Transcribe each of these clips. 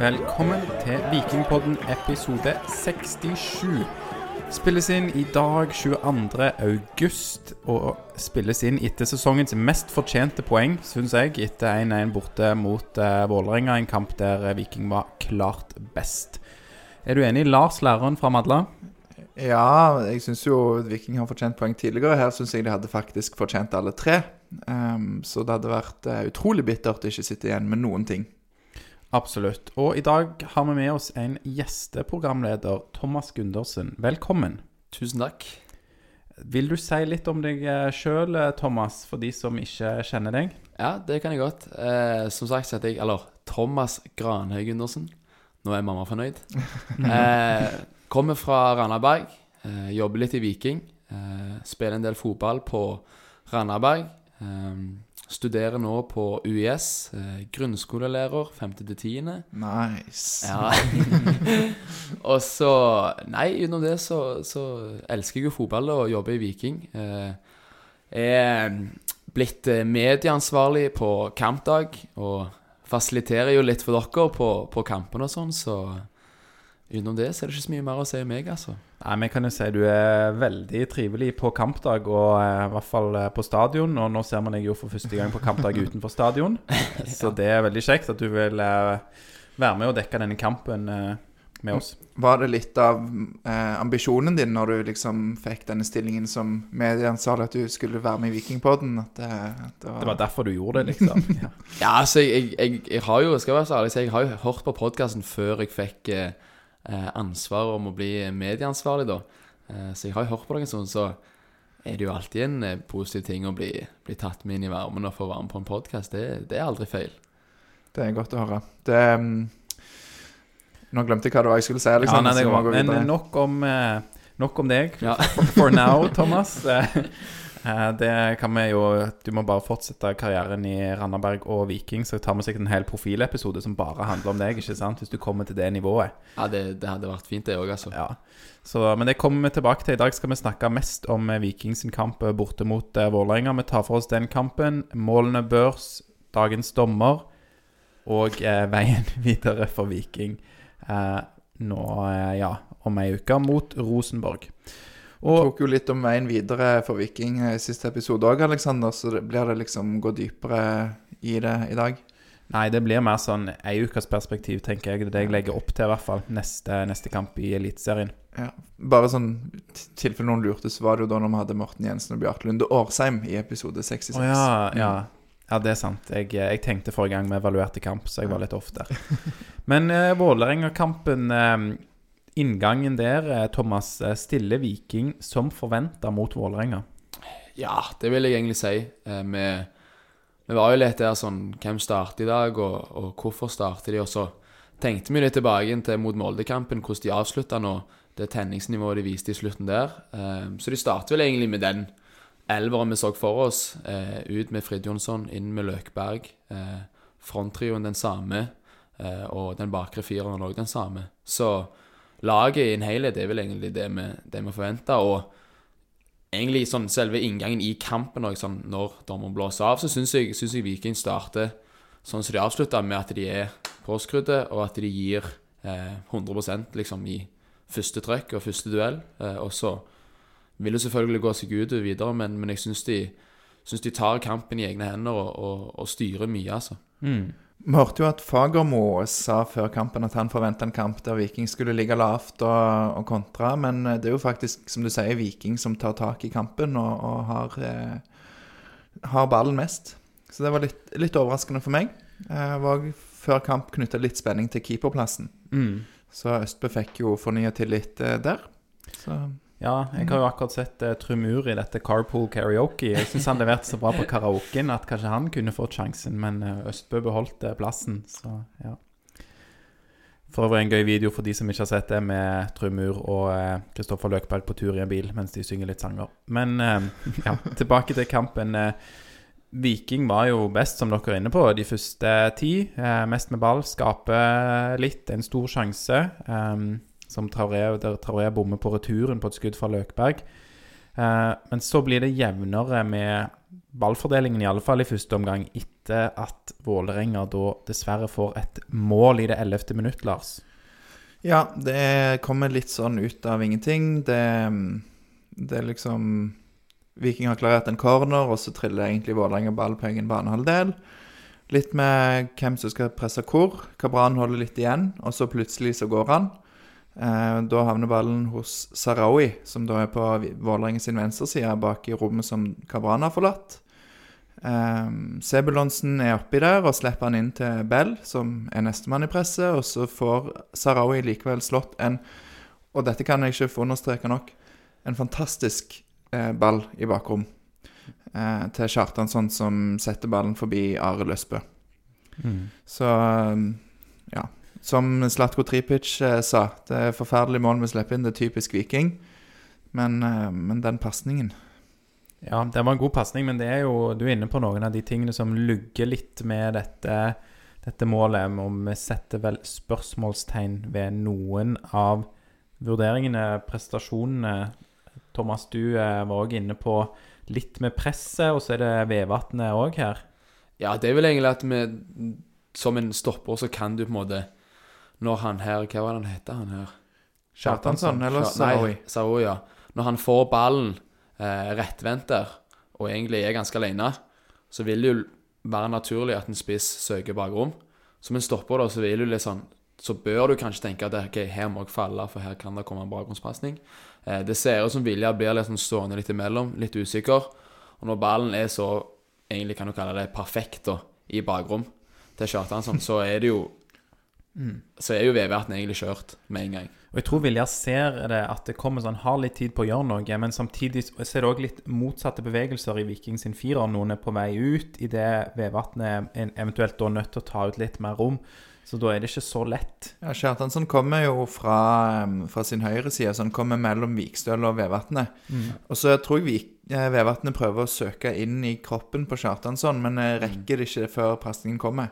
Velkommen til Vikingpodden episode 67. Spilles inn i dag 22. august, og spilles inn etter sesongens mest fortjente poeng, syns jeg, etter 1-1 borte mot uh, Vålerenga, en kamp der eh, Viking var klart best. Er du enig, Lars, læreren fra Madla? Ja, jeg syns jo Viking har fortjent poeng tidligere. Her syns jeg de hadde faktisk fortjent alle tre. Um, så det hadde vært uh, utrolig bittert å ikke sitte igjen med noen ting. Absolutt. Og i dag har vi med oss en gjesteprogramleder, Thomas Gundersen. Velkommen. Tusen takk. Vil du si litt om deg sjøl, Thomas, for de som ikke kjenner deg? Ja, det kan jeg godt. Eh, som sagt heter jeg Eller Thomas Granhaug Gundersen. Nå er mamma fornøyd. eh, kommer fra Randaberg. Eh, jobber litt i Viking. Eh, spiller en del fotball på Randaberg. Eh, Studerer nå på UiS. Eh, grunnskolelærer 5. til 10. Nice. Ja. og så Nei, utenom det så, så, elsker jeg jo fotball og jobber i Viking. Eh, er blitt eh, medieansvarlig på kampdag og fasiliterer jo litt for dere på, på kampene og sånn, så utenom det så er det ikke så mye mer å si om meg, altså. Nei, men jeg kan jo si Du er veldig trivelig på kampdag, og uh, i hvert fall eh, på stadion. Og nå ser man deg jo for første gang på kampdag utenfor stadion. Så det er veldig kjekt at du vil uh, være med og dekke denne kampen Uh, med oss. Var det litt av eh, ambisjonen din når du liksom fikk denne stillingen som medieansvarlig, at du skulle være med i Vikingpodden? At det, at det, var... Det var derfor du gjorde det, liksom? Ja, Ja, altså, jeg, jeg, jeg har jo, skal være så ærlig, så jeg har jo hørt på podkasten før jeg fikk eh, ansvar om å bli medieansvarlig, da. Eh, så jeg har jo hørt på det sånn, så er det jo alltid en eh, positiv ting å bli, bli tatt med inn i varmen og få være med på en podkast. Det, det er aldri feil. det er godt å høre. Det mm, Nå glemte jeg hva det var jeg skulle si. Ja, Liksom, nei, det går. Men nok om, eh, nok om deg Ja. for now, Thomas. Eh, Det kan vi jo Du må bare fortsette karrieren i Randaberg og Viking, så tar vi sikkert en hel profilepisode som bare handler om deg, ikke sant? Hvis du kommer til det nivået. Ja, det, det hadde vært fint, det òg, altså. Ja. Så, men det kommer vi tilbake til. I dag skal vi snakke mest om eh, Viking sin kamp eh, borte mot Vålerenga. Vi tar for oss den kampen. Målene børs, dagens dommer og eh, veien videre for Viking eh, nå, eh, ja, om ei uke mot Rosenborg. Og tok jo litt om veien videre for Viking i siste episode òg, Aleksander. Så det, blir det liksom gå dypere i det i dag? Nei, det blir mer sånn ei ukes perspektiv, tenker jeg. Det er det jeg legger opp til, i hvert fall. Neste, neste kamp i Eliteserien. Ja. Bare sånn tilfelle noen lurte, så var det jo da når vi hadde Morten Jensen og Bjarte Lunde Årsheim i episode 66. Oh, ja, ja. Ja, det er sant. Jeg, jeg tenkte forrige gang vi evaluerte kamp, så jeg var litt off der. Men eh, Vålerenga-kampen, eh, inngangen der, eh, Thomas, Stille Viking som forventa mot Vålerenga. Ja, det vil jeg egentlig si. Eh, vi, vi var jo litt der sånn Hvem starter i dag, og, og hvorfor starter de? Og så tenkte vi litt tilbake til mot Molde-kampen, hvordan de avslutta nå. Det tenningsnivået de viste i slutten der. Eh, så de starter vel egentlig med den elveren vi så for oss. Eh, ut med Fridtjonsson, inn med Løkberg. Eh, Fronttrioen den samme. Eh, og den bakre fireren òg den samme. Så laget i en helhet er vel egentlig det vi, det vi forventer. Og egentlig sånn selve inngangen i kampen og sånn, når dommeren blåser av, så syns jeg, synes jeg Viking starter sånn som de avslutter, med at de er påskrudde, og at de gir eh, 100% liksom i første trøkk og første duell. Eh, og så vil det selvfølgelig gå seg ut videre, men, men jeg syns de, synes de tar kampen i egne hender og, og, og styrer mye, altså. Vi hørte jo at Fagermo sa før kampen at han forventa en kamp der Viking skulle ligge lavt og, og kontra, men det er jo faktisk, som du sier, Viking som tar tak i kampen og, og har, eh, har ballen mest. Så det var litt, litt overraskende for meg. Jeg var før kamp knytta litt spenning til keeperplassen. Så Østbø fikk jo fornya tillit eh, der. Så Ja, jeg har jo akkurat sett uh, Trumur i dette Carpool Karaoke. Jeg syns han leverte så bra på karaoken at kanskje han kunne fått sjansen, men eh, Østbø beholdt eh, plassen, så ja. For øvrig en gøy video for de som ikke har sett det, med Trumur og Kristoffer Løkberg på tur i en bil mens de synger litt sanger. Men eh, ja, tilbake til kampen. Eh, Viking var jo best, som dere er inne på, de første ti. Eh, mest med ball, skaper litt, en stor sjanse. Eh, som Traoré, der Traoré bommer på returen på et skudd fra Løkberg. Eh, men så blir det jevnere med ballfordelingen, i alle fall i første omgang, etter at Vålerenga da dessverre får et mål i det ellevte minutt, Lars. Ja, det kommer litt sånn ut av ingenting. Det, det er liksom Viking har klarert en corner, og så triller egentlig Vålerenga ball på egen banehalvdel. Litt med hvem som skal presse hvor. Kabran holder litt igjen, og så plutselig så går han. Eh, da havner ballen hos Sarawi, som da er på Vålerengen sin venstreside, bak i rommet som Kavran har forlatt. Eh, Sebulonsen er oppi der og slipper han inn til Bell, som er nestemann i presset. Og så får Sarawi likevel slått en Og dette kan jeg ikke få understreke nok. En fantastisk eh, ball i bakrom til Kjartansson, som setter ballen forbi Are Løsbø. Mm. Så ja. Som Slatko Tripic eh, sa, det er forferdelig mål vi slipper inn. Det er typisk Viking. Men, eh, men den pasningen Ja, det var en god pasning, men det er jo, du er inne på noen av de tingene som lugger litt med dette, dette målet. Og vi setter vel spørsmålstegn ved noen av vurderingene, prestasjonene. Thomas, du eh, var òg inne på litt med presset, og så er det Vevatnet òg her. Ja, det er vel egentlig at vi Som en stopper så kan du på en måte Når han her Hva var det han heter, han her? Kjartansson eller Sarawi? Sarawi, ja. Når han får ballen eh, rettvendt der, og egentlig er ganske alene, så vil det jo være naturlig at en spiss søker bakrom. Som en stopper, da, så vil du litt sånn Så bør du kanskje tenke at ok, her må jeg falle, for her kan det komme en bakgrunnspasning. Eh, det ser ut som Vilja blir litt sånn stående litt imellom, litt usikker. Og når ballen er så egentlig kan du kalle det perfekt da, i bakrom til Kjartansson, så er det jo Så er jo Vevatnet egentlig kjørt med en gang. Og jeg tror Viljar ser det at det kommer sånn, har litt tid på å gjøre noe, men samtidig så er det òg litt motsatte bevegelser i Viking sin firer. Noen er på vei ut idet Vevatnet er eventuelt da nødt til å ta ut litt mer rom. Så da er det ikke så lett. Ja, Kjartansson kommer jo fra, fra sin høyre side, så han kommer mellom Vikstøl og Vevatnet. Og så tror jeg Vik, eh, Vevatnet prøver å søke inn i kroppen på Kjartansson, men eh, rekker det ikke før pasningen kommer.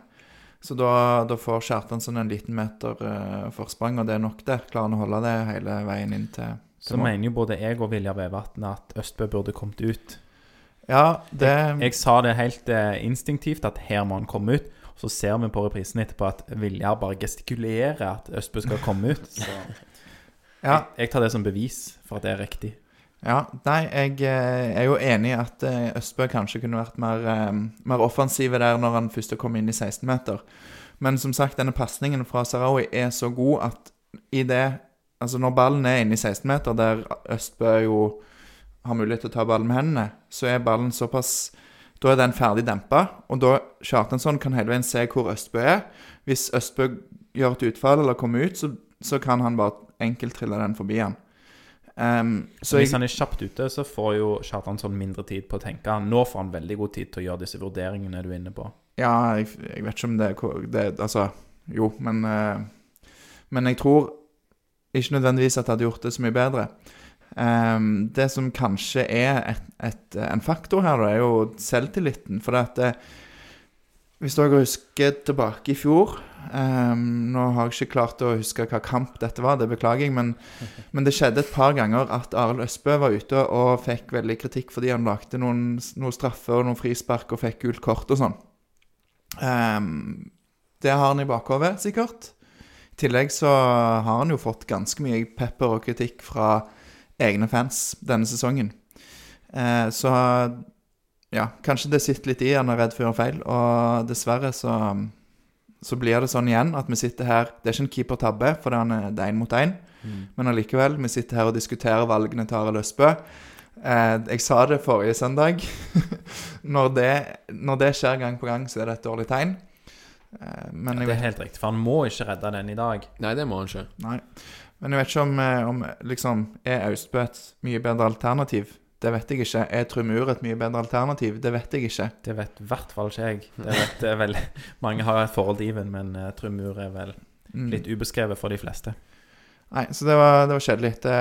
Så da, da får Kjartansson en liten meter eh, forsprang, og det er nok det. Klarer han å holde det hele veien inn til, Så mål. mener jo både jeg og Viljar Vevatn at Østbø burde kommet ut. Ja, det Jeg sa det helt eh, instinktivt at her må han komme ut. Så ser vi på reprisen etterpå at Viljar bare gestikulerer at Østbø skal komme ut. Så Ja. jeg tar det som bevis for at det er riktig. Ja, nei, jeg eh, er jo enig i at eh, Østbø kanskje kunne vært mer, eh, mer offensive der når han først kom inn i 16-meter. Men som sagt, denne pasningen fra Sarawi er så god at i det Altså når ballen er inne i 16-meter, der Østbø jo har mulighet til å ta ballen med hendene, så er ballen såpass Da er den ferdig dempa, og da Kjartansson kan hele veien se hvor Østbø er. Hvis Østbø gjør et utfall eller kommer ut, så, så kan han bare enkelt trille den forbi han. Så Hvis jeg, han er kjapt ute, så får jo Kjartansson mindre tid på å tenke. Nå får han veldig god tid til å gjøre disse vurderingene du er inne på. Ja, jeg, jeg vet ikke om det, er- det Altså, jo, men uh, Men jeg tror ikke nødvendigvis at det hadde gjort det så mye bedre. Um, det som kanskje er et, et, en faktor her, da, er jo selvtilliten. For det at det, Hvis dere husker tilbake i fjor um, Nå har jeg ikke klart å huske hva kamp dette var, det beklager jeg, men, men det skjedde et par ganger at Arild Østbø var ute og fikk veldig kritikk fordi han lagde noen, noen straffer og noen frispark og fikk gult kort og sånn. Um, det har han i bakhodet, sikkert. I tillegg så har han jo fått ganske mye pepper og kritikk fra egne fans denne sesongen. Uh, så ja, kanskje det sitter litt i han er redd for å gjøre feil. Og dessverre så, så blir det sånn igjen at vi sitter her Det er ikke en keeper-tabbe, for det er- én mot én. Men allikevel, vi sitter her og diskuterer valgene til Arild Østbø. Eh, jeg sa det forrige søndag. når, det, når det skjer gang på gang, så er det et dårlig tegn. Eh, men Ja, det er helt riktig, for han må ikke redde den i dag. Nei, det må han ikke. nei. Men jeg vet ikke om, eh, om liksom, Er Austbø et mye bedre alternativ? Det vet jeg ikke. Er Trumur et mye bedre alternativ? Det vet jeg ikke. Det vet i hvert fall ikke jeg. Det vet vel Mange har et forhold til Even, men uh, Trumur er vel Mm. litt ubeskrevet for de fleste. Nei, så det var, det var kjedelig. Det,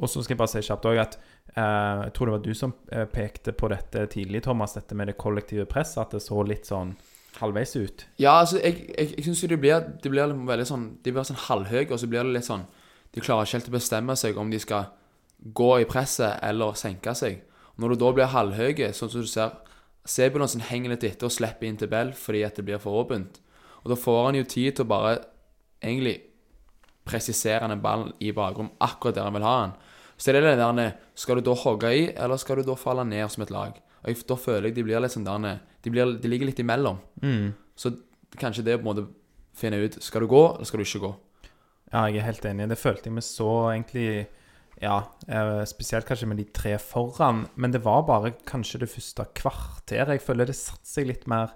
Og så skal jeg bare si kjapt òg at uh, jeg tror det var du som eh, pekte på dette tidlig, Thomas, dette med det kollektive presset, at det så litt sånn halvveis ut. Ja, altså, jeg, jeg, jeg syns jo det blir, det blir veldig sånn De blir sånn halvhøye, og så blir det litt sånn De klarer ikke helt å bestemme seg om de skal gå i presset eller senke seg. Når du da blir halvhøy, sånn som du ser Sebulonsen henger litt etter og slipper inn til Bell fordi at det blir for åpent. Og da får han jo tid til å bare egentlig presisere den ballen i bakrom akkurat der han vil ha den. Så det er det der Skal du da hogge i, eller skal du da falle ned som et lag? Og Da føler jeg de blir litt sånn der de, blir, de ligger litt imellom. Mm. Så kanskje det er på en måte finne ut Skal du gå, eller skal du ikke gå? Ja, jeg er helt enig. Det følte jeg vi så egentlig Ja, eh, spesielt kanskje med de tre foran. Men det var bare kanskje det første kvarteret. Jeg føler det satte seg litt mer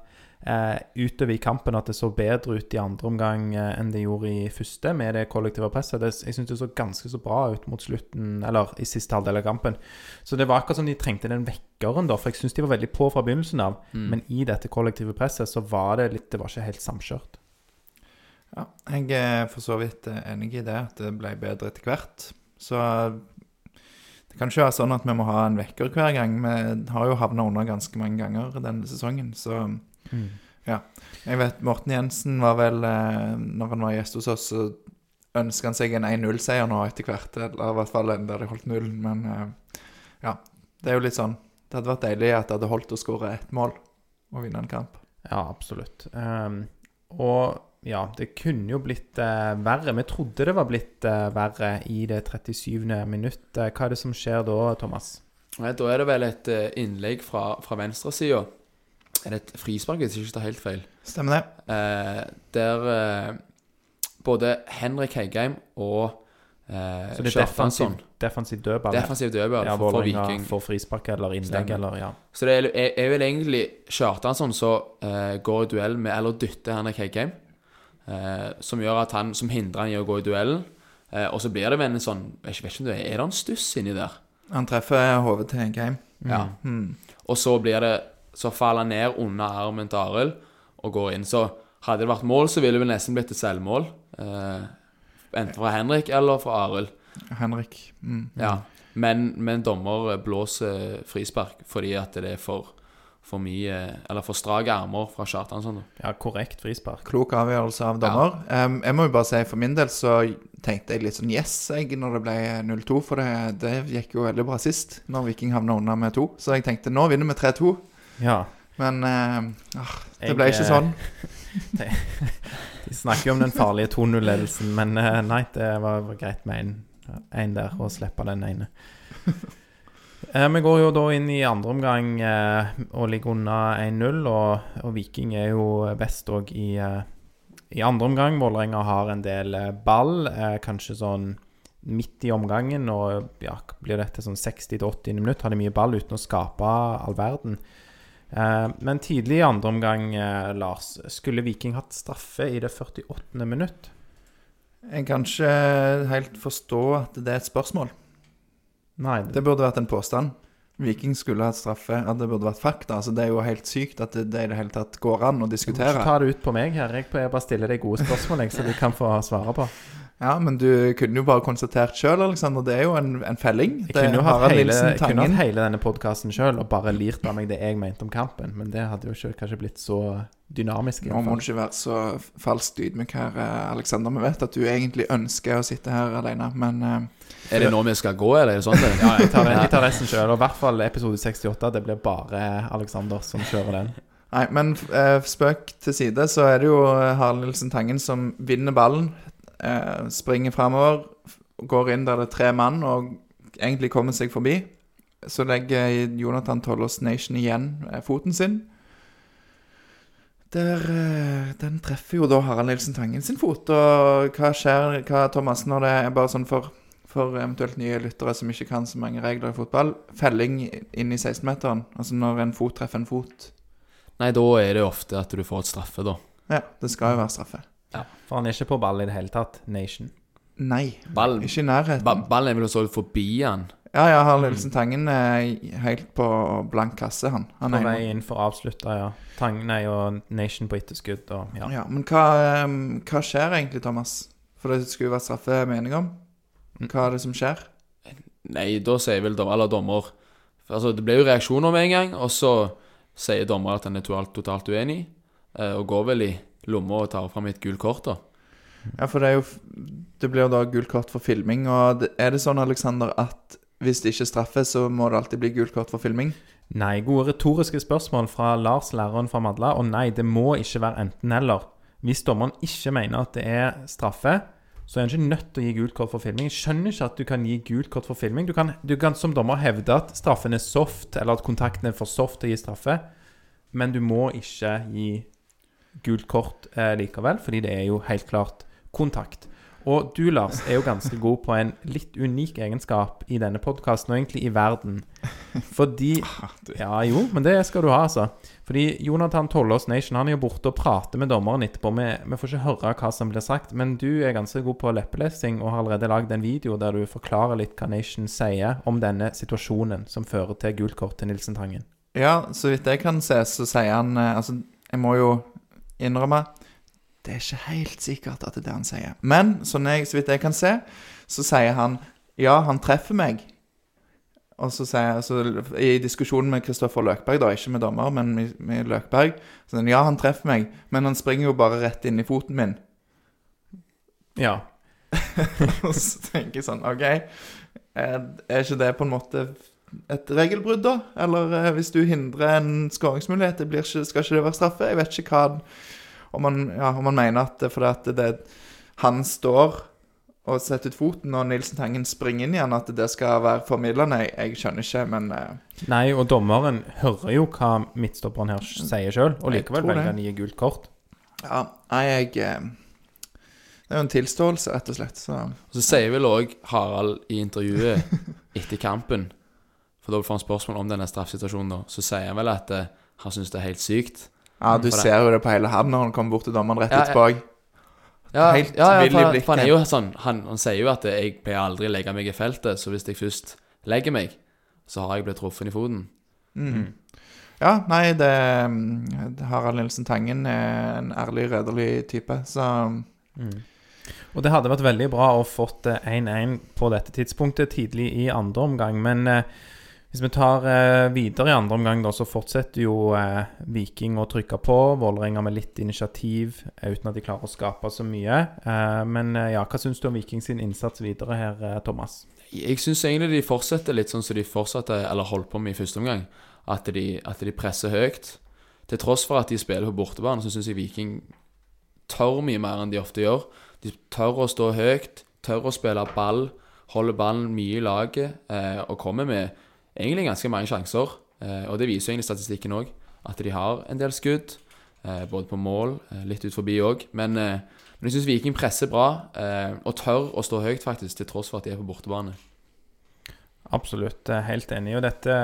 eh, utover i kampen, at det så bedre ut i andre omgang eh, enn det gjorde i første, med det kollektive presset. Det, jeg syns det så ganske så bra ut mot slutten, eller i siste halvdel av kampen. Så det var akkurat som de trengte den vekkeren, da, for jeg syns de var veldig på fra begynnelsen av. Men i dette kollektive presset så var det litt Det var ikke helt samkjørt. Ja, jeg er for så vidt eh, enig i det, at det ble bedre etter hvert. Så det kan ikke være sånn at vi må ha en vekker hver gang. Vi har jo havna under ganske mange ganger denne sesongen, så ja. Jeg vet Morten Jensen var vel eh, Når han var gjest hos oss, så ønska han seg en 1-0-seier nå etter hvert. Eller i hvert fall en der de holdt nullen. Men eh, ja, det er jo litt sånn Det hadde vært deilig at det hadde holdt å skåre ett mål og vinne en kamp. Ja, absolutt. Um, og ja, det kunne jo blitt eh, verre. Vi trodde det var blitt eh, verre i det 37. minutt. Eh, hva er det som skjer da, Thomas? Nei, Da er det vel et eh, innlegg fra, fra venstresida. Er det et frispark, hvis jeg ikke tar helt feil? Stemmer det? Eh, der eh, både Henrik Heggheim og eh, Så det er defensiv, defensiv dødball? Defensiv dødball Ja, for, for Viking. For frispark eller innlegg Stemmer. eller ja. Så det er, er, er vel egentlig Kjartansson som eh, går i duell med, eller dytter Henrik Heggheim. Eh, som gjør at han, som hindrer han i å gå i duellen. Eh, og så blir det vel en sånn Jeg vet ikke om det er Er det en stuss inni der? Han treffer hodet til Heggheim. Ja. Mm. Og så blir det Så faller han ned under armen til Arild og går inn. Så hadde det vært mål, så ville det vel nesten blitt et selvmål. Eh, enten fra Henrik eller fra Arild. Henrik. Mm. Ja. Men, men dommer blåser frispark fordi at det er for, for mye Eller for strake armer fra Kjartansson. da. ja, korrekt frispark. Klok avgjørelse av dommer. Em, jeg må jo bare si for min del så tenkte jeg litt sånn yes jeg når det ble 0-2, for det, det gikk jo veldig bra sist, når Viking havna unna med 2. Så jeg tenkte nå vinner vi 3-2, Ja. men uh, det Jeg, ble ikke eh, sånn. De snakker jo om den farlige 2-0-ledelsen, men uh, nei, det var, greit med en, en der, og slippe den ene. Eh, vi går jo da inn i andre omgang eh, og ligger unna 1-0, og, og Viking er jo best òg i, eh, i andre omgang. Vålerenga har en del ball, kanskje sånn midt i omgangen, og ja, blir dette sånn 60-80 minutt, har de mye ball uten å skape all verden. Men tidlig i andre omgang, Lars, skulle Viking hatt straffe i det 48. minutt? Jeg kan ikke helt forstå at det er et spørsmål. Nei, Det burde vært en påstand. Viking skulle hatt straffe. At det burde vært fakta. Altså, det er jo helt sykt at det, det i det hele tatt går an å du må ikke ta det ut på meg her. Jeg bare stiller deg gode spørsmål, jeg, så du kan få svare på. Ja, men du kunne jo bare konstatert sjøl, Aleksander. Det er jo en, en felling. Jeg er kunne jo hatt hele, kunne hatt hele denne podkasten sjøl og bare lirt av meg det jeg mente om kampen, men det hadde jo ikke kanskje blitt så dynamisk. i Nå må du ikke være så falskt ydmyk her, eh, Aleksander. Vi vet at du egentlig ønsker å sitte her alene, men eh, Er det nå vi skal gå, eller er det sånn? det? Ja, jeg tar, jeg tar resten sjøl, og i hvert fall episode 68. Det blir bare Alexander som kjører den. Nei, men eh, spøk til side, så er det jo Harald Nilsen Tangen som vinner ballen. Eh, springer framover, går inn der det er tre mann, og egentlig kommer seg forbi. Så legger Jonathan Tollås Nation igjen eh, foten sin. Der, eh, den treffer jo da Harald Nilsen Tangen sin fot. Og hva skjer, hva, Thomas, når det er bare sånn for, for eventuelt nye lyttere som ikke kan så mange regler i fotball, felling inn i 16-meteren? Altså når en fot treffer en fot? Nei, da er det jo ofte at du får et straffe, da. Ja, det skal jo være straffe. For han er ikke på ball i det hele tatt. Nation. Nei, Ball, ikke i nærheten. ba, ballen er vel så forbi han. Ja, ja, har Lillesen Tangen er helt på blank kasse, han. han På er vei inn for å avslutte, ja. Tangen er og Nation på etterskudd og ja. Ja, men hva, em, hva skjer egentlig, Thomas? For det skulle jo vært straffe mening om. Hva er det som skjer? Nei, da sier vel dommer Eller dommer Altså, det ble jo reaksjoner med en gang, og så sier dommer at han er totalt, totalt uenig, eh, og går vel i lomma og tar fram et gult kort, da. Ja, for det er jo Det blir jo da gult kort for filming. Og er det sånn, Aleksander, at hvis det ikke er straffe, så må det alltid bli gult kort for filming? Nei, gode retoriske spørsmål fra Lars, læreren fra Madla. Og nei, det må ikke være enten-eller. Hvis dommeren ikke mener at det er straffe, så er han ikke nødt til å gi gult kort for filming. Jeg skjønner ikke at du kan gi gult kort for filming. Du kan, du kan som dommer hevde at straffen er soft, eller at kontakten er for soft til å gi straffe, men du må ikke gi gult kort eh, likevel, fordi det er jo helt klart kontakt. Og du, Lars, er jo ganske god på en litt unik egenskap i denne podkasten, og egentlig i verden. Fordi Ja, jo, men det skal du ha, altså. Fordi Jonathan Tollås Nation han er jo borte og prater med dommeren etterpå. Vi, vi får ikke høre hva som blir sagt, men du er ganske god på leppelesing og har allerede lagd en video der du forklarer litt hva Nation sier om denne situasjonen som fører til gult kort til Nilsen Tangen. Ja, så vidt jeg kan se, så sier han eh, Altså, jeg må jo innrømme Det er ikke helt sikkert at det er det han sier. Men sånn jeg, så vidt jeg kan se, så sier han Ja, han treffer meg. Og så sier så I diskusjonen med Kristoffer Løkberg, da, ikke med dommer, men med, med Løkberg så sier han, Ja, han treffer meg, men han springer jo bare rett inn i foten min. Ja. Og så tenker jeg sånn OK, er, er ikke det på en måte et regelbrudd, da? Eller eh, hvis du hindrer en skåringsmulighet, det blir ikke, skal ikke det være straffe? Jeg vet ikke hva Om man, ja, om man mener at fordi at det, han står og setter ut foten, og Nilsen Tangen springer inn igjen, at det skal være formidlende. Jeg, jeg skjønner ikke, men eh, Nei, og dommeren hører jo hva midtstopperen her sier sjøl, og likevel velger han å gi gult kort. ja, nei, jeg eh, Det er jo en tilståelse, rett og slett. Så så sier vel òg Harald i intervjuet etter kampen For da får han spørsmål om denne straffesituasjonen, da. Så sier han vel at eh, han syns det er helt sykt. ja, du For det- ser jo det på hele han når han kommer bort til dommeren rett Ja, etterpå. Ja, Helt ja, ja vill i blikket. han er jo sånn Han, han sier jo at eh, 'jeg pleier aldri å legge meg i feltet', så hvis jeg først legger meg, så har jeg blitt truffet i foten. Mm. Ja, nei, det mm, Harald Nilsen Tangen er en ærlig, redelig type, så Mm. Og det hadde vært veldig bra å fått eh, 1-1 på dette tidspunktet tidlig i andre omgang, men eh, hvis vi tar eh, videre i andre omgang, da, så fortsetter jo eh, Viking å trykke på. Vålerenga med litt initiativ eh, uten at de klarer å skape så mye. Eh, men eh, ja, hva syns du om Viking sin innsats videre her, Thomas? Jeg syns egentlig de fortsetter litt sånn som de fortsatte, eller holdt på med i første omgang. At de, at de presser høyt. Til tross for at de spiller på bortebane, så syns jeg Viking tør mye mer enn de ofte gjør. De tør å stå høyt, tør å spille ball, holder ballen mye i laget eh, og kommer med egentlig ganske mange sjanser. Eh, og det viser jo egentlig statistikken òg, at de har en del skudd. Eh, både på mål, eh, litt ut forbi òg. Men, men jeg syns Viking presser bra, eh, og tør å stå høyt, faktisk, til tross for at de er på bortebane. Absolutt, helt enig. Og dette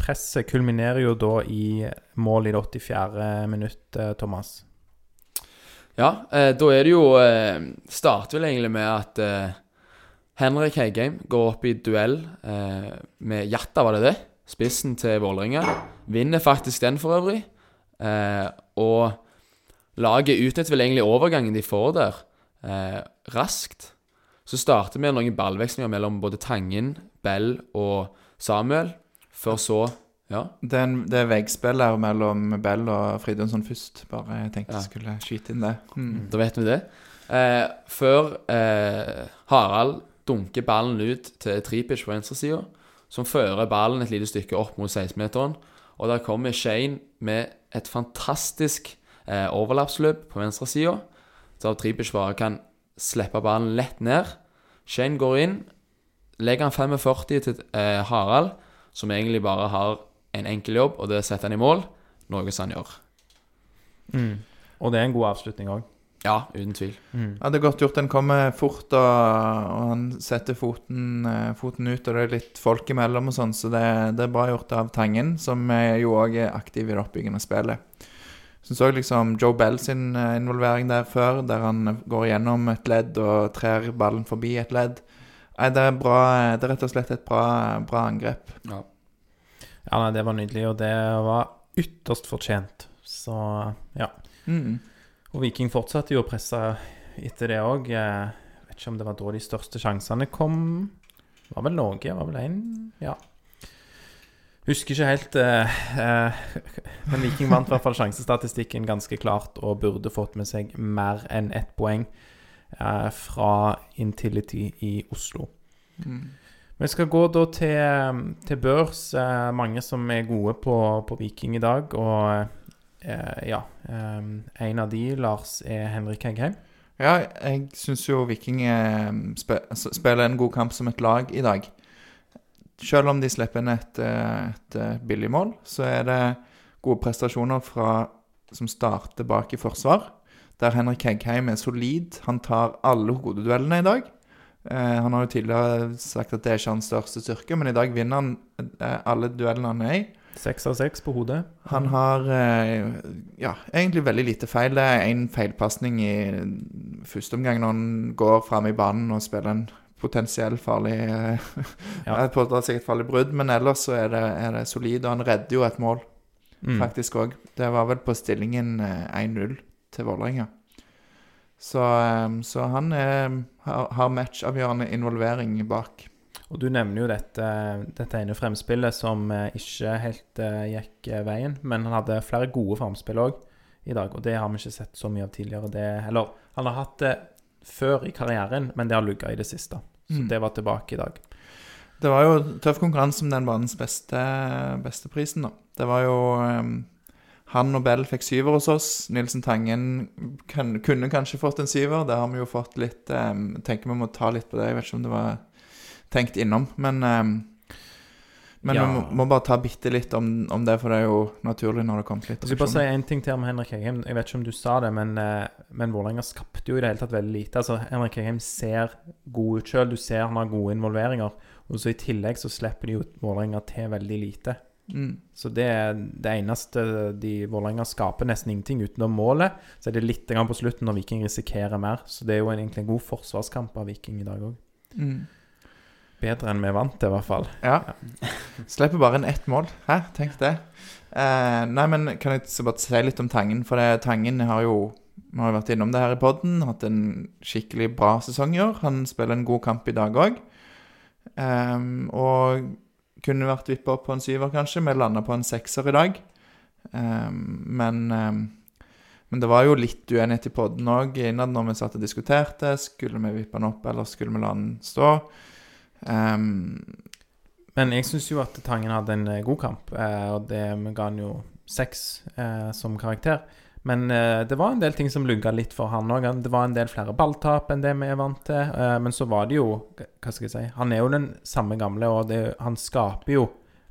presset kulminerer jo da i mål i det 84. minutt, Thomas. Ja, eh, da er det jo Starter vel egentlig med at Henrik Heigheim går opp i duell eh, med Jatta, var det det? Spissen til Vålerenga. Vinner faktisk den, for øvrig. Eh, og laget utnytter vel egentlig overgangen de får der, eh, raskt. Så starter vi med noen ballvekslinger mellom både Tangen, Bell og Samuel, før så Ja. det er, en, det er veggspill her mellom Bell og Fridunson først. Bare jeg tenkte Ja. jeg skulle skyte inn det. Mm. Da vet vi det. Eh, før eh, Harald dunker ballen ut til Tripic på venstresida, som fører ballen et lite stykke opp mot 16-meteren. Og der kommer Shane med et fantastisk eh, overlappsløp på venstresida, så Tripic bare kan slippe ballen lett ned. Shane går inn, legger han 45 til eh, Harald, som egentlig bare har en enkel jobb, og det setter han i mål, noe som han gjør. Mm. Og det er en god avslutning òg. Ja, uten tvil. Mm. Ja, det er godt gjort. Den kommer fort, og, og han setter foten, eh, foten ut, og det er litt folk imellom og sånn, så det, det er bra gjort av Tangen, som er jo òg er aktiv i det oppbyggende spillet. Syns òg liksom Joe Bell sin eh, involvering der før, der han går gjennom et ledd og trer ballen forbi et ledd. Nei, det er bra Det er rett og slett et bra, bra angrep. Ja. Ja, nei, det var nydelig, og det var ytterst fortjent. Så ja. Mm. Og Viking fortsatte jo å presse etter det òg. Vet ikke om det var da de største sjansene kom. Det Var vel noe, var vel én, ja. Husker ikke helt. eh, eh, men Viking vant i hvert fall sjansestatistikken ganske klart og burde fått med seg mer enn ett poeng eh, fra Intility i Oslo. Mm. Vi skal gå da til, til børs. Eh, mange som er gode på, på Viking i dag. Og eh, ja eh, En av de, Lars, er Henrik Heggheim. Ja, jeg syns jo Viking eh, spiller en god kamp som et lag i dag. Selv om de slipper inn et, eh, et eh, billig mål, så er det gode prestasjoner fra, som starter bak i forsvar. Der Henrik Heggheim er solid. Han tar alle hodeduellene i dag. Eh, han har jo tidligere sagt at det er ikke hans største styrke, men i dag vinner han eh, alle duellene han er i. Seks av seks på hodet. Han har eh, ja, egentlig veldig lite feil. Det er én feilpasning i første omgang når han går fram i banen og spiller en potensiell farlig eh, Ja. Pådrar seg et farlig brudd, men ellers så er det, er det solid. Og han redder jo et mål, Mm. faktisk òg. Det var vel på stillingen eh, 1-0 til Vålerenga. Så, eh, så han er, har, har matchavgjørende involvering bak. Og du nevner jo dette, dette ene fremspillet som eh, ikke helt eh, gikk eh, veien. Men han hadde flere gode fremspill òg i dag, og det har vi ikke sett så mye av tidligere. Det, eller han har hatt det før i karrieren, men det har lugga i det siste. Så Mm. det var tilbake i dag. Det var jo tøff konkurranse om den banens beste, beste prisen, da. Det var jo um, Han og Bell fikk syver hos oss. Nilsen Tangen kan, kunne kanskje fått en syver. Det har vi jo fått litt um, Tenker vi må ta litt på det. Jeg vet ikke om det var tenkt innom, men ehm, Men Ja. vi må, må bare ta bitte litt om, om det, for det er jo naturlig når det kommer litt Jeg skal bare si en ting til om Henrik Heggheim. Jeg vet ikke om du sa det, men, eh, men Vålerenga skapte jo i det hele tatt veldig lite. Altså, Henrik Heggheim ser god ut sjøl. Du ser han har gode involveringer. Og så i tillegg så slipper de jo Vålerenga til veldig lite. mm. Så det er det eneste de Vålerenga skaper nesten ingenting utenom målet. Så er det litt på slutten når Viking risikerer mer. Så det er jo egentlig en god forsvarskamp av Viking i dag òg. Mm. Bedre enn vi er vant til, i hvert fall. Ja. Slipper bare inn ett mål. Hæ, tenk det. Eh, nei, men kan jeg så bare si litt om Tangen? For det, Tangen har jo Vi har jo vært innom det her i podden. Hatt en skikkelig bra sesong i år. Han spiller en god kamp i dag òg. og kunne vært vippa opp på en syver, kanskje. Vi landa på en sekser i dag. Um, men um, men det var jo litt uenighet i podden òg innad når vi satt og diskuterte. Skulle vi vippe den opp, eller skulle vi la den stå? Ehm, Men jeg syns jo at Tangen hadde en eh, god kamp, eh, og det ga han jo seks eh, som karakter. Men eh, det var en del ting som lugga litt for han òg. Det var en del flere balltap enn det vi er vant til. Eh, men så var det jo Hva skal jeg si Han er jo den samme gamle, og det, han skaper jo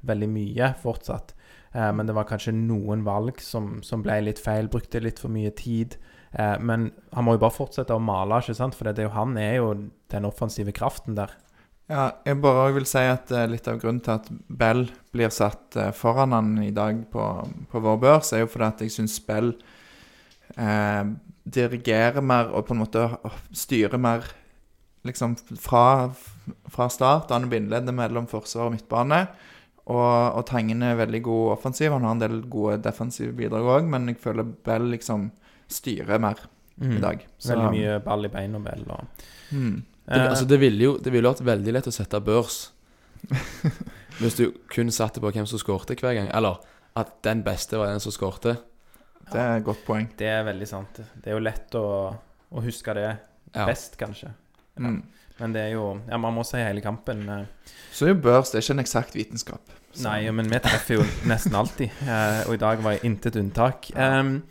veldig mye fortsatt. Eh, men det var kanskje noen valg som, som ble litt feil. Brukte litt for mye tid. Men han må jo bare fortsette å male, ikke sant? For det er jo, han er jo den offensive kraften der. Ja, jeg bare vil si at eh, litt av grunnen til at Bell blir satt eh, foran han i dag på, på vår børs, er jo fordi at jeg syns Bell eh, dirigerer mer og på en måte styrer mer liksom fra, fra start. Han er bindeleddet mellom forsvar og midtbane. Og, og Tangen er veldig god offensiv. Han har en del gode defensive bidrag òg, men jeg føler Bell liksom styrer mer i dag. Så- Veldig mye ball i beina Bell. Og, Mm. Det, Eh, altså, det ville jo det ville vært veldig lett å sette børs hvis du kun satte på hvem som skårte hver gang. Eller at den beste var den som skårte. Det er et godt poeng. Det er veldig sant. Det er jo lett å, å huske det Ja. best, kanskje. Ja. Mm. Men det er jo Ja, man må si hele kampen. eh, Så er jo børs det er ikke en eksakt vitenskap. Så- Nei, men vi treffer jo nesten alltid. eh, Og i dag var jeg intet unntak. Um,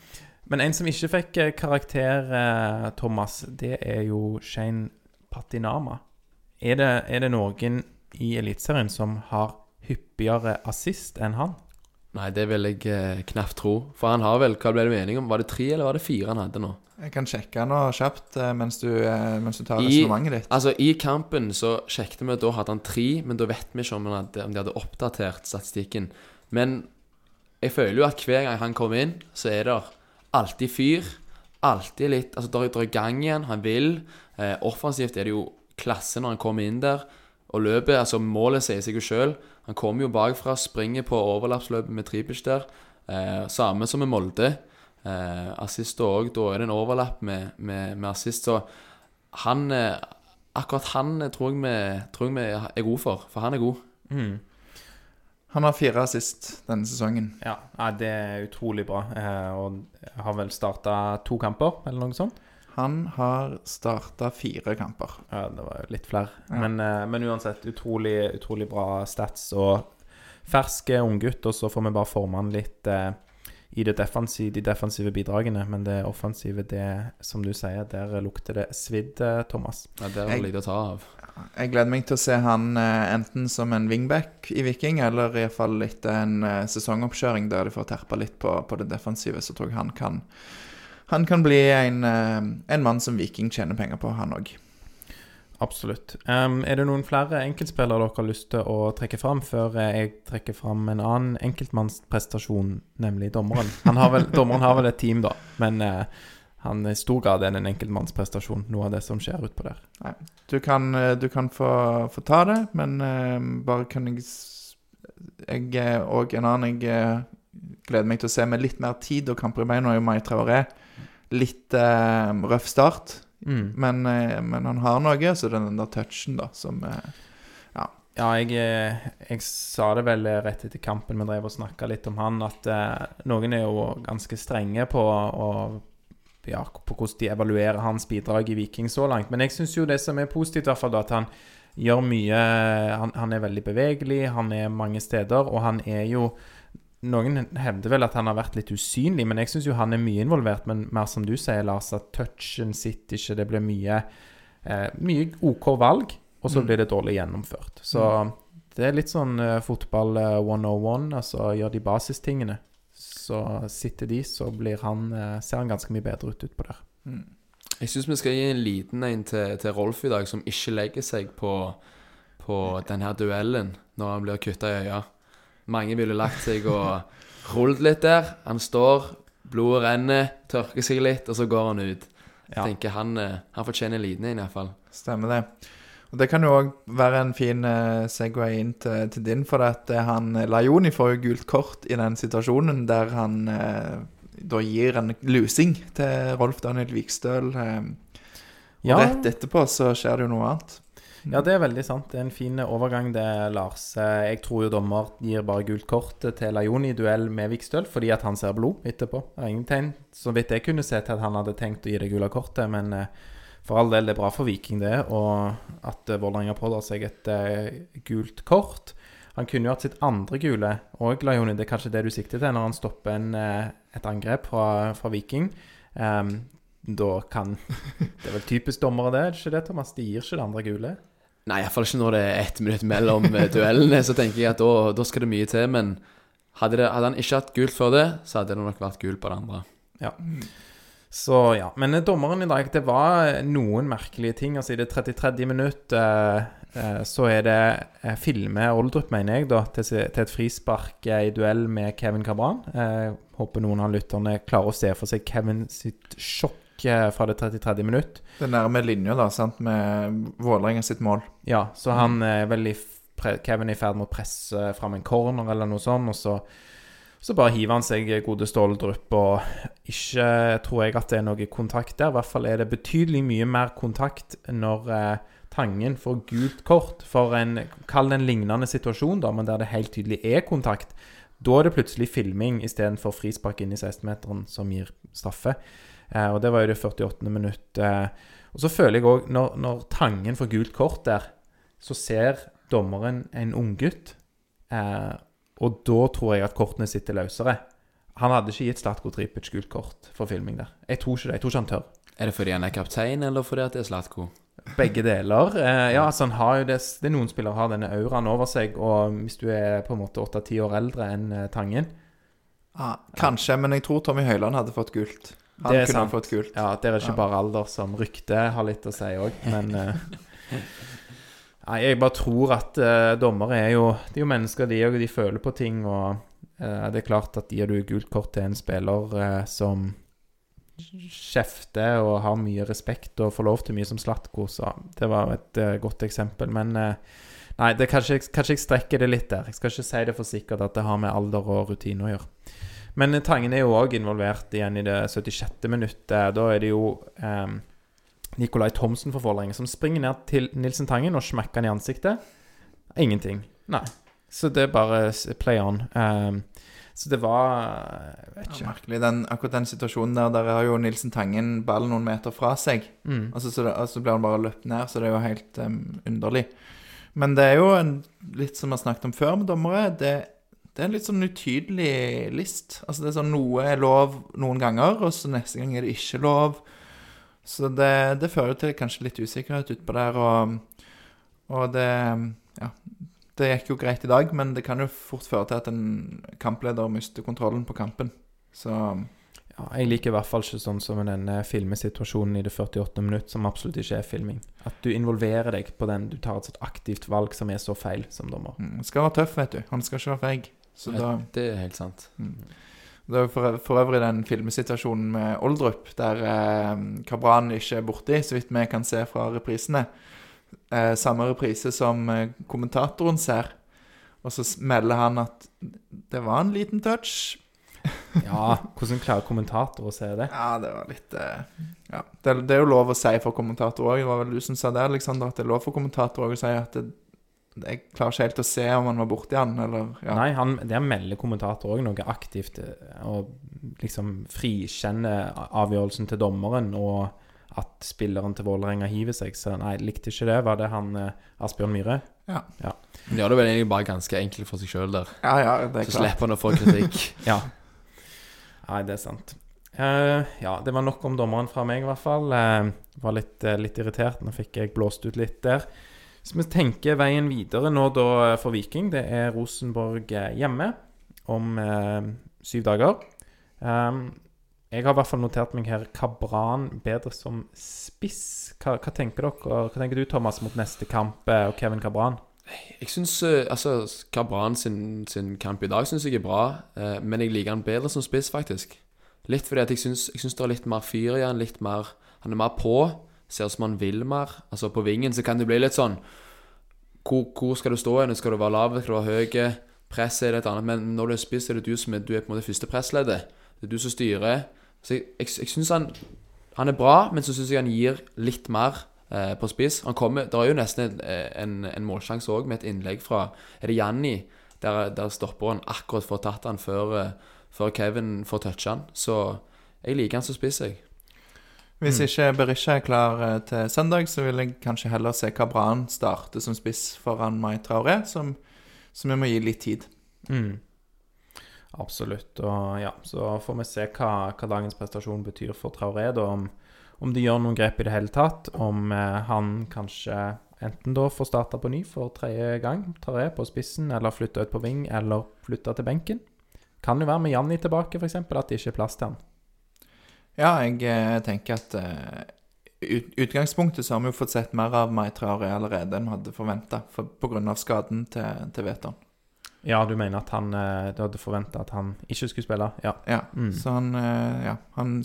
Men en som ikke fikk karakter, Thomas, det er jo Shane Patinama. Er det, er det noen i Eliteserien som har hyppigere assist enn han? Nei, det vil jeg eh, knapt tro. For han har vel Hva ble du enig om? Var det tre eller var det fire han hadde nå? Jeg kan sjekke nå kjapt eh, mens du, eh, mens du tar resonnementet ditt. Altså, I kampen så sjekket vi, da hadde han tre, men da vet vi ikke om, han hadde, om de hadde oppdatert statistikken. Men jeg føler jo at hver gang han kommer inn, så er det alltid fyr. Alltid litt Altså, er- det er gang igjen. Han vil. Eh, offensivt er det jo klasse når han kommer inn der. Og løpet, altså målet sier seg jo sjøl. Han kommer jo bakfra, springer på overlappsløpet med Tripic der. Eh, samme som med Molde. Eh, assist òg. Da er det en overlapp med, med, med assist. Så han eh, Akkurat han eh, tror jeg, vi, tror jeg vi er gode for, for han er god. Mm. Han har fire assist denne sesongen. Ja, det er utrolig bra. Eh, og har vel starta to kamper, eller noe sånt. Han har starta fire kamper. Ja, det var jo litt flere. Ja. Men, eh, men uansett, utrolig, utrolig bra stats og fersk unggutt. Og så får vi bare forme han litt eh, i det defensive, de defensive bidragene. Men det offensive, det som du sier, der lukter det svidd, eh, Thomas. Ja, det er litt lite å ta av. Jeg gleder meg til å se han eh, enten som en wingback i Viking, eller iallfall etter en eh, sesongoppkjøring der de får terpa litt på, på det defensive, så tror jeg han kan Han kan bli en, eh, en mann som Viking tjener penger på, han òg. Absolutt. Um, er det noen flere enkeltspillere dere har lyst til å trekke fram, før jeg trekker fram en annen enkeltmannsprestasjon, nemlig dommeren? Han har vel, dommeren har vel et team, da, men uh, han i stor grad er en enkeltmannsprestasjon, noe av det som skjer utpå der. Du kan, eh, du kan få, få ta det, men uh, bare kan jeg Jeg og en annen jeg gleder meg til å se med litt mer tid og kamper i beina, er jo Mai Traoré. Litt eh, røff start, Mm. men, eh, men han har noe, så det er den der touchen, da, som eh, Ja, jeg, eh, jeg sa det vel eh, rett etter kampen vi drev og snakka litt om han, at eh, noen er jo ganske strenge på, å- ja, på hvordan de evaluerer hans bidrag i Viking så langt. Men jeg syns jo det som er positivt, i hvert fall, da, at han gjør mye han, han er veldig bevegelig, han er mange steder, og han er jo Noen hevder vel at han har vært litt usynlig, men jeg syns jo han er mye involvert. Men mer som du sier, Lars, at touchen sitter ikke. Det blir mye, eh, mye OK valg, og så Mm. blir det dårlig gjennomført. Så det er litt sånn eh, fotball eh, 101, altså gjør de basistingene. Så sitter de, så blir han, eh, ser han ganske mye bedre ut utpå der. mm. Jeg syns vi skal gi en liten en til, til Rolf i dag, som ikke legger seg på, på denne duellen når han blir kutta i øya. Mange ville lagt seg og rullet litt der. Han står, blodet renner, tørker seg litt, og så går han ut. Jeg Ja. tenker han, eh, han fortjener en i hvert iallfall. Stemmer det. Og Det kan jo òg være en fin uh, Segway inn til, til din, for at eh, han eh, Lajoni får jo gult kort i den situasjonen der han eh, da gir en lusing til Rolf Daniel Vikstøl. eh, og Ja. rett etterpå så skjer det jo noe annet. Ja, det er veldig sant. Det er en fin overgang, det, Lars. Eh, Jeg tror jo dommer gir bare gult kort til Lajoni i duell med Vikstøl fordi at han ser blod etterpå. Det er ingen tegn, så vidt jeg kunne se, til at han hadde tenkt å gi det gule kortet. Men eh, for all del, det er bra for Viking, det. Og at uh, Vålerenga pådrar seg et eh, gult kort. Han kunne jo hatt sitt andre gule òg, Lajoni. Det er kanskje det du sikter til når han stopper en, eh, et angrep fra, fra Viking. Ehm, da kan Det er vel typisk dommere, det? er ikke det, Thomas? De gir ikke det andre gule. Nei, iallfall ikke når det er ett minutt mellom eh, duellene. Så tenker jeg at da, da skal det mye til. Men hadde, det, hadde han ikke hatt gult før det, så hadde det nok vært gult på det andre. Så ja. Men eh, dommeren i dag, det var eh, noen merkelige ting. Altså i det 33. minutt eh, eh, så er det eh, filme Oldrup, mener jeg, da, til, til et frispark i duell med Kevin Cabran. Eh, håper noen av lytterne klarer å se for seg Kevin sitt sjokk fra det 33. minutt. Det er nærme linja, da, sant, med Vålerenga sitt mål. Ja, så han er vel i Kevin er i ferd med å presse fram en corner eller noe sånt, og så, så bare hiver han seg gode Ståldrup, og ikke tror jeg at det er noe kontakt der. I hvert fall er det betydelig mye mer kontakt når eh, Tangen får gult kort for en Kall det en lignende situasjon, da, men der det helt tydelig er kontakt. Da er det plutselig filming istedenfor frispark inn i 16-meteren som gir straffe. Eh, og det var jo det 48. minutt. Eh, og så føler jeg òg, når, når Tangen får gult kort der, så ser dommeren en unggutt. Eh, og da tror jeg at kortene sitter løsere. Han hadde ikke gitt Slatko Tripic gult kort for filming der. Jeg tror ikke det. Jeg tror ikke han tør. Er det fordi han er kaptein, eller fordi at det er Slatko? Begge deler. Eh, ja, altså han har jo det, det er Noen spillere har denne auraen over seg, og hvis du er på en måte åtte-ti år eldre enn eh, Tangen Ah, kanskje, men jeg tror Tommy Høiland hadde fått gult. Han Det er kunne sant. fått kult. Ja, der er ikke bare alder som rykte har litt å si òg, men eh, Nei, jeg bare tror at eh, dommere er jo De er jo mennesker, de òg, og de føler på ting, og eh, det er klart at gir du gult kort til en spiller eh, som kjefter og har mye respekt og får lov til mye som Slatko, så det var et eh, godt eksempel. Men eh, nei, det kanskje, kanskje jeg strekker det litt der. Jeg skal ikke si det for sikkert at det har med alder og rutine å gjøre. Men eh, Tangen er jo òg involvert igjen i det 76. minuttet. Da er det jo eh, Nicolai Thomsen for Vålerenga som springer ned til Nilsen Tangen og smekker han i ansiktet. Ingenting. Nei. Så det er bare play on. Eh, Så det var Jeg vet Ja, merkelig. Den, akkurat den situasjonen der, der har jo Nilsen Tangen ballen noen meter fra seg. Mm. Altså, så, altså blir han bare løpt ned, så det er jo helt um, underlig. Men det er jo en, litt som vi har snakket om før med dommere. Det, det er en litt sånn utydelig list. Altså det er sånn Noe er lov noen ganger, og så neste gang er det ikke lov. Så det, det fører til kanskje litt usikkerhet utpå der, og, og det Ja. Det gikk jo greit i dag, men det kan jo fort føre til at en kampleder mister kontrollen på kampen. Så Ja, jeg liker i hvert fall ikke sånn som denne filmesituasjonen i det 48 minutt, som absolutt ikke er filming. At du involverer deg på den, du tar et aktivt valg som er så feil som dommer. mm, skal være tøff, vet du. Han skal ikke være feig. Så da Det er helt sant. Det er for, for øvrig den filmesituasjonen med Oldrup, der eh, Kabran ikke er borti, så vidt vi kan se fra reprisene. Eh, samme reprise som eh, kommentatoren ser. Og så melder han at det var en liten touch. Ja, hvordan klarer kommentator å se det? Ja, det var litt eh, Ja. Det, det er jo lov å si for kommentator òg. Det var vel du som sa det, Alexander, at det er lov for kommentator òg å si at det, jeg klarer ikke helt å se om han var borti han, eller ja. Nei, han, der melder kommentator òg noe aktivt, eh, og liksom frikjenner avgjørelsen til dommeren, og at spilleren til Vålerenga hiver seg. Så nei, likte ikke det. Var det han eh, Asbjørn Myhre? Han gjør det vel egentlig bare ganske enkelt for seg sjøl der. Ja, ja, det er Så klart. slipper han å få kritikk. Ja. Nei, det er sant. Uh, ja, det var nok om dommeren fra meg, i hvert fall. Uh, var litt, uh, litt irritert. Nå fikk jeg blåst ut litt der. Så vi tenker veien videre nå da eh, for Viking. Det er Rosenborg eh, hjemme om eh, syv dager. Um, jeg har i hvert fall notert meg her Kabran bedre som spiss. Hva, hva tenker dere? Hva tenker du, Thomas, mot neste kamp eh, og Kevin Kabran? Jeg syns uh, altså, Kabran sin, sin kamp i dag synes jeg er bra, men jeg liker han bedre som spiss, faktisk. Litt fordi jeg syns det er litt mer fyr i han, litt mer Han er mer på. Ser ut som han vil mer. Altså, på vingen så kan det bli litt sånn Hvor, hvor skal du stå hen? Skal du være lav? Skal du være høy? Presset er et annet. Men når du er spiss, er det du som er, du er på en måte første pressleddet. Det er du som styrer. Så jeg, jeg, jeg syns han Han er bra, men så syns jeg han gir litt mer eh, på spiss. Han kommer, Det er jo nesten en, en, en målsjanse òg, med et innlegg fra Er det Janni? Der, der stopper han akkurat for å tatt han før, eh, før Kevin får touche han. Så jeg liker han som spiss, jeg. Hvis Mm. ikke Berisha er klar eh, til søndag, så vil jeg kanskje heller se Kabran starte som spiss foran Mai Traoré, som, som vi må gi litt tid. Mm. Absolutt. Og ja, så får vi se hva, hva dagens prestasjon betyr for Traoré. Da, om, om de gjør noen grep i det hele tatt. Om eh, han kanskje enten da får starte på ny for tredje gang, Traoré på spissen, eller flytte ut på ving, eller flytte til benken. Kan jo være med Janni tilbake, f.eks., at det ikke er plass til han. Ja, jeg eh, tenker at eh, ut, utgangspunktet så har vi jo fått sett mer av Mai Traoré allerede enn vi hadde forventa, pga. skaden til, til Veton. Ja, du mener at han eh, Du hadde forventa at han ikke skulle spille? Ja. Ja, Mm. så han Ja, han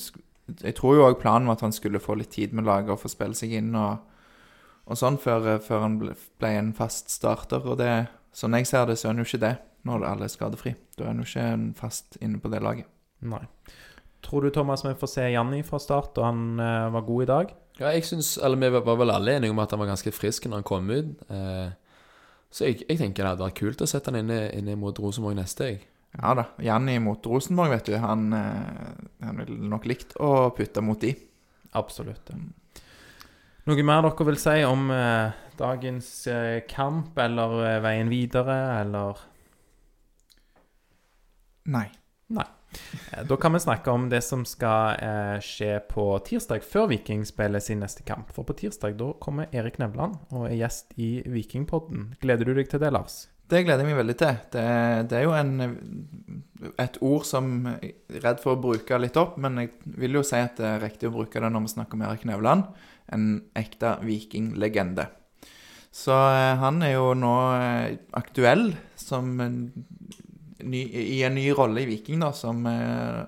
Jeg tror jo òg planen var at han skulle få litt tid med laget og få spille seg inn og, og sånn, før, før han ble, ble en fast starter. Og det Sånn jeg ser det, så er han jo ikke det når alle er skadefri. Da er han jo ikke en fast inne på det laget. Nei. Tror du Thomas vi får se Janni fra start, og han uh, var god i dag? Ja, jeg synes, eller Vi var vel alle enige om at han var ganske frisk når han kom ut. Uh, så jeg, jeg tenker det hadde vært kult å sette han inne, inne mot Rosenborg neste. jeg. Ja da. Janni mot Rosenborg, vet du. Han, uh, han ville nok likt å putte mot de. Absolutt. ja. Noe mer dere vil si om eh, dagens eh, kamp, eller eh, veien videre, eller Nei. Eh, Da kan vi snakke om det som skal eh, skje på tirsdag, før Viking spiller sin neste kamp. For på tirsdag da kommer Erik Nevland og er gjest i Vikingpodden. Gleder du deg til det, Lars? Det gleder jeg meg veldig til. Det, det er jo en, et ord som jeg er redd for å bruke litt opp, men jeg vil jo si at det er riktig å bruke det når vi snakker om Erik Nevland. En ekte vikinglegende. Så eh, han er jo nå eh, aktuell som ny, i en ny rolle i Viking, da, som eh,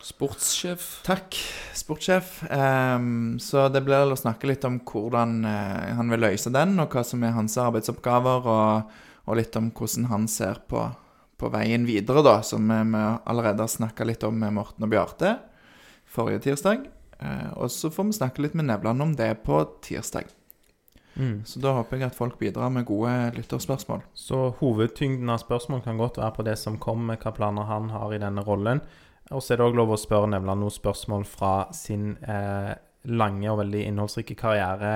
Sportssjef. Takk, sportssjef. Um, så det blir å snakke litt om hvordan eh, han vil løse den, og hva som er hans arbeidsoppgaver, og, og litt om hvordan han ser på, på veien videre, da, som vi vi allerede har snakka litt om med Morten og Bjarte forrige tirsdag. Uh, og så får vi snakke litt med Nevland om det på tirsdag. Mm. Så da håper jeg at folk bidrar med gode lytterspørsmål. Så hovedtyngden av spørsmål kan godt være på det som kommer, hva planer han har i denne rollen. Og så er det òg lov å spørre Nevland noen spørsmål fra sin eh, lange og veldig innholdsrike karriere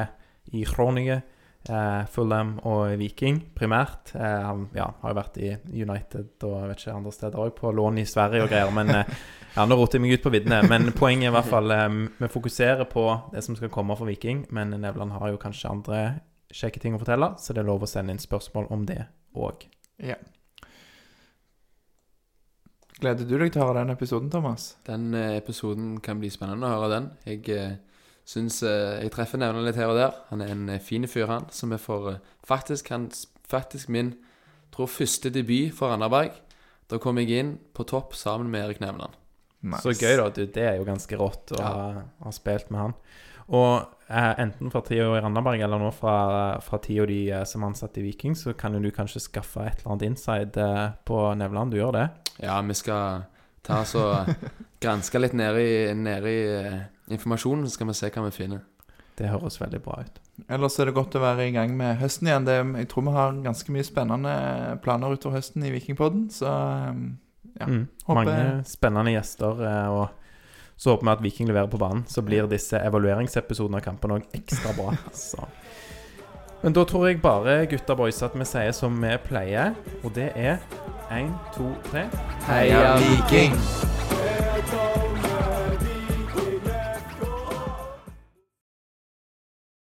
i Kroninge, eh, Fulham og Viking primært. Eh, han ja, har jo vært i United og jeg vet ikke andre steder òg, på lån i Sverige og greier. Men eh, ja, nå roter jeg meg ut på viddene. Men poenget er i hvert fall um, Vi fokuserer på det som skal komme for Viking, men Nevland har jo kanskje andre kjekke ting å fortelle, så det er lov å sende inn spørsmål om det òg. Ja. Gleder du deg til å høre den episoden, Thomas? Den eh, episoden kan bli spennende å høre den. Jeg eh, syns jeg treffer Nevland litt her og der. Han er en fin fyr, han. Som er for eh, faktisk, han, faktisk min tror første debut for Randaberg. Da kom jeg inn på topp sammen med Erik Nevland. Nice. Så gøy, da. Du, det er jo ganske rått å Ja. ha, ha spilt med han. Og eh, enten fra tida i Randaberg eller nå fra, fra tida de eh, som ansatte i Viking, så kan jo du kanskje skaffe et eller annet inside eh, på Nevland. Du gjør det? Ja, vi skal ta oss og granske litt ned i, ned i eh, informasjonen, så skal vi se hva vi finner. Det høres veldig bra ut. Ellers er det godt å være i gang med høsten igjen. Det, jeg tror vi har ganske mye spennende planer utover høsten i Vikingpodden, så um, Ja, Mm. håper- Mange spennende gjester. eh, og så håper vi at Viking leverer på banen. Så blir disse evalueringsepisodene av kampen òg ekstra bra. Så. Men da tror jeg bare, gutta boys, at vi sier som vi pleier, og det er én, to, tre. Heia Viking!